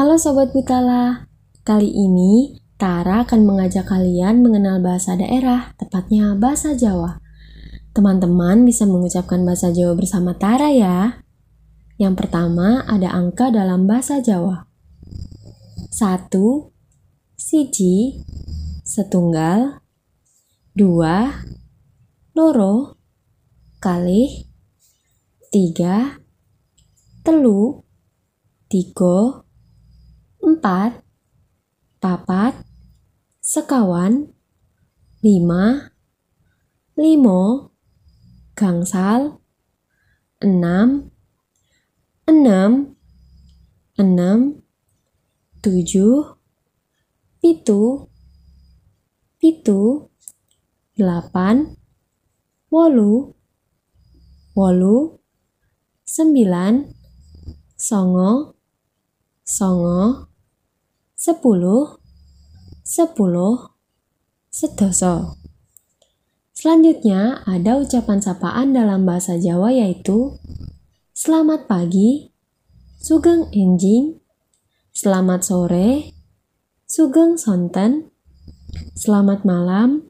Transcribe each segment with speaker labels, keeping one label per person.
Speaker 1: Halo Sobat Butala, kali ini Tara akan mengajak kalian mengenal bahasa daerah, tepatnya bahasa Jawa. Teman-teman bisa mengucapkan bahasa Jawa bersama Tara ya. Yang pertama ada angka dalam bahasa Jawa. Satu, siji, setunggal, dua, loro, kalih, tiga, telu, tiga, empat, papat, sekawan, lima, limo, gangsal, enam, enam, enam, tujuh, pitu, pitu, delapan, wolu, wolu, sembilan, songo, songo, sepuluh, sepuluh, sedoso. Selanjutnya ada ucapan sapaan dalam bahasa Jawa yaitu Selamat pagi, Sugeng Enjing, Selamat sore, Sugeng Sonten, Selamat malam,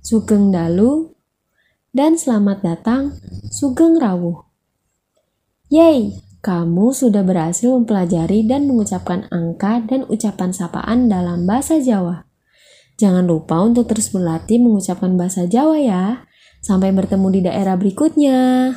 Speaker 1: Sugeng Dalu, dan selamat datang, Sugeng Rawuh. Yeay, kamu sudah berhasil mempelajari dan mengucapkan angka dan ucapan sapaan dalam bahasa Jawa. Jangan lupa untuk terus berlatih mengucapkan bahasa Jawa ya. Sampai bertemu di daerah berikutnya.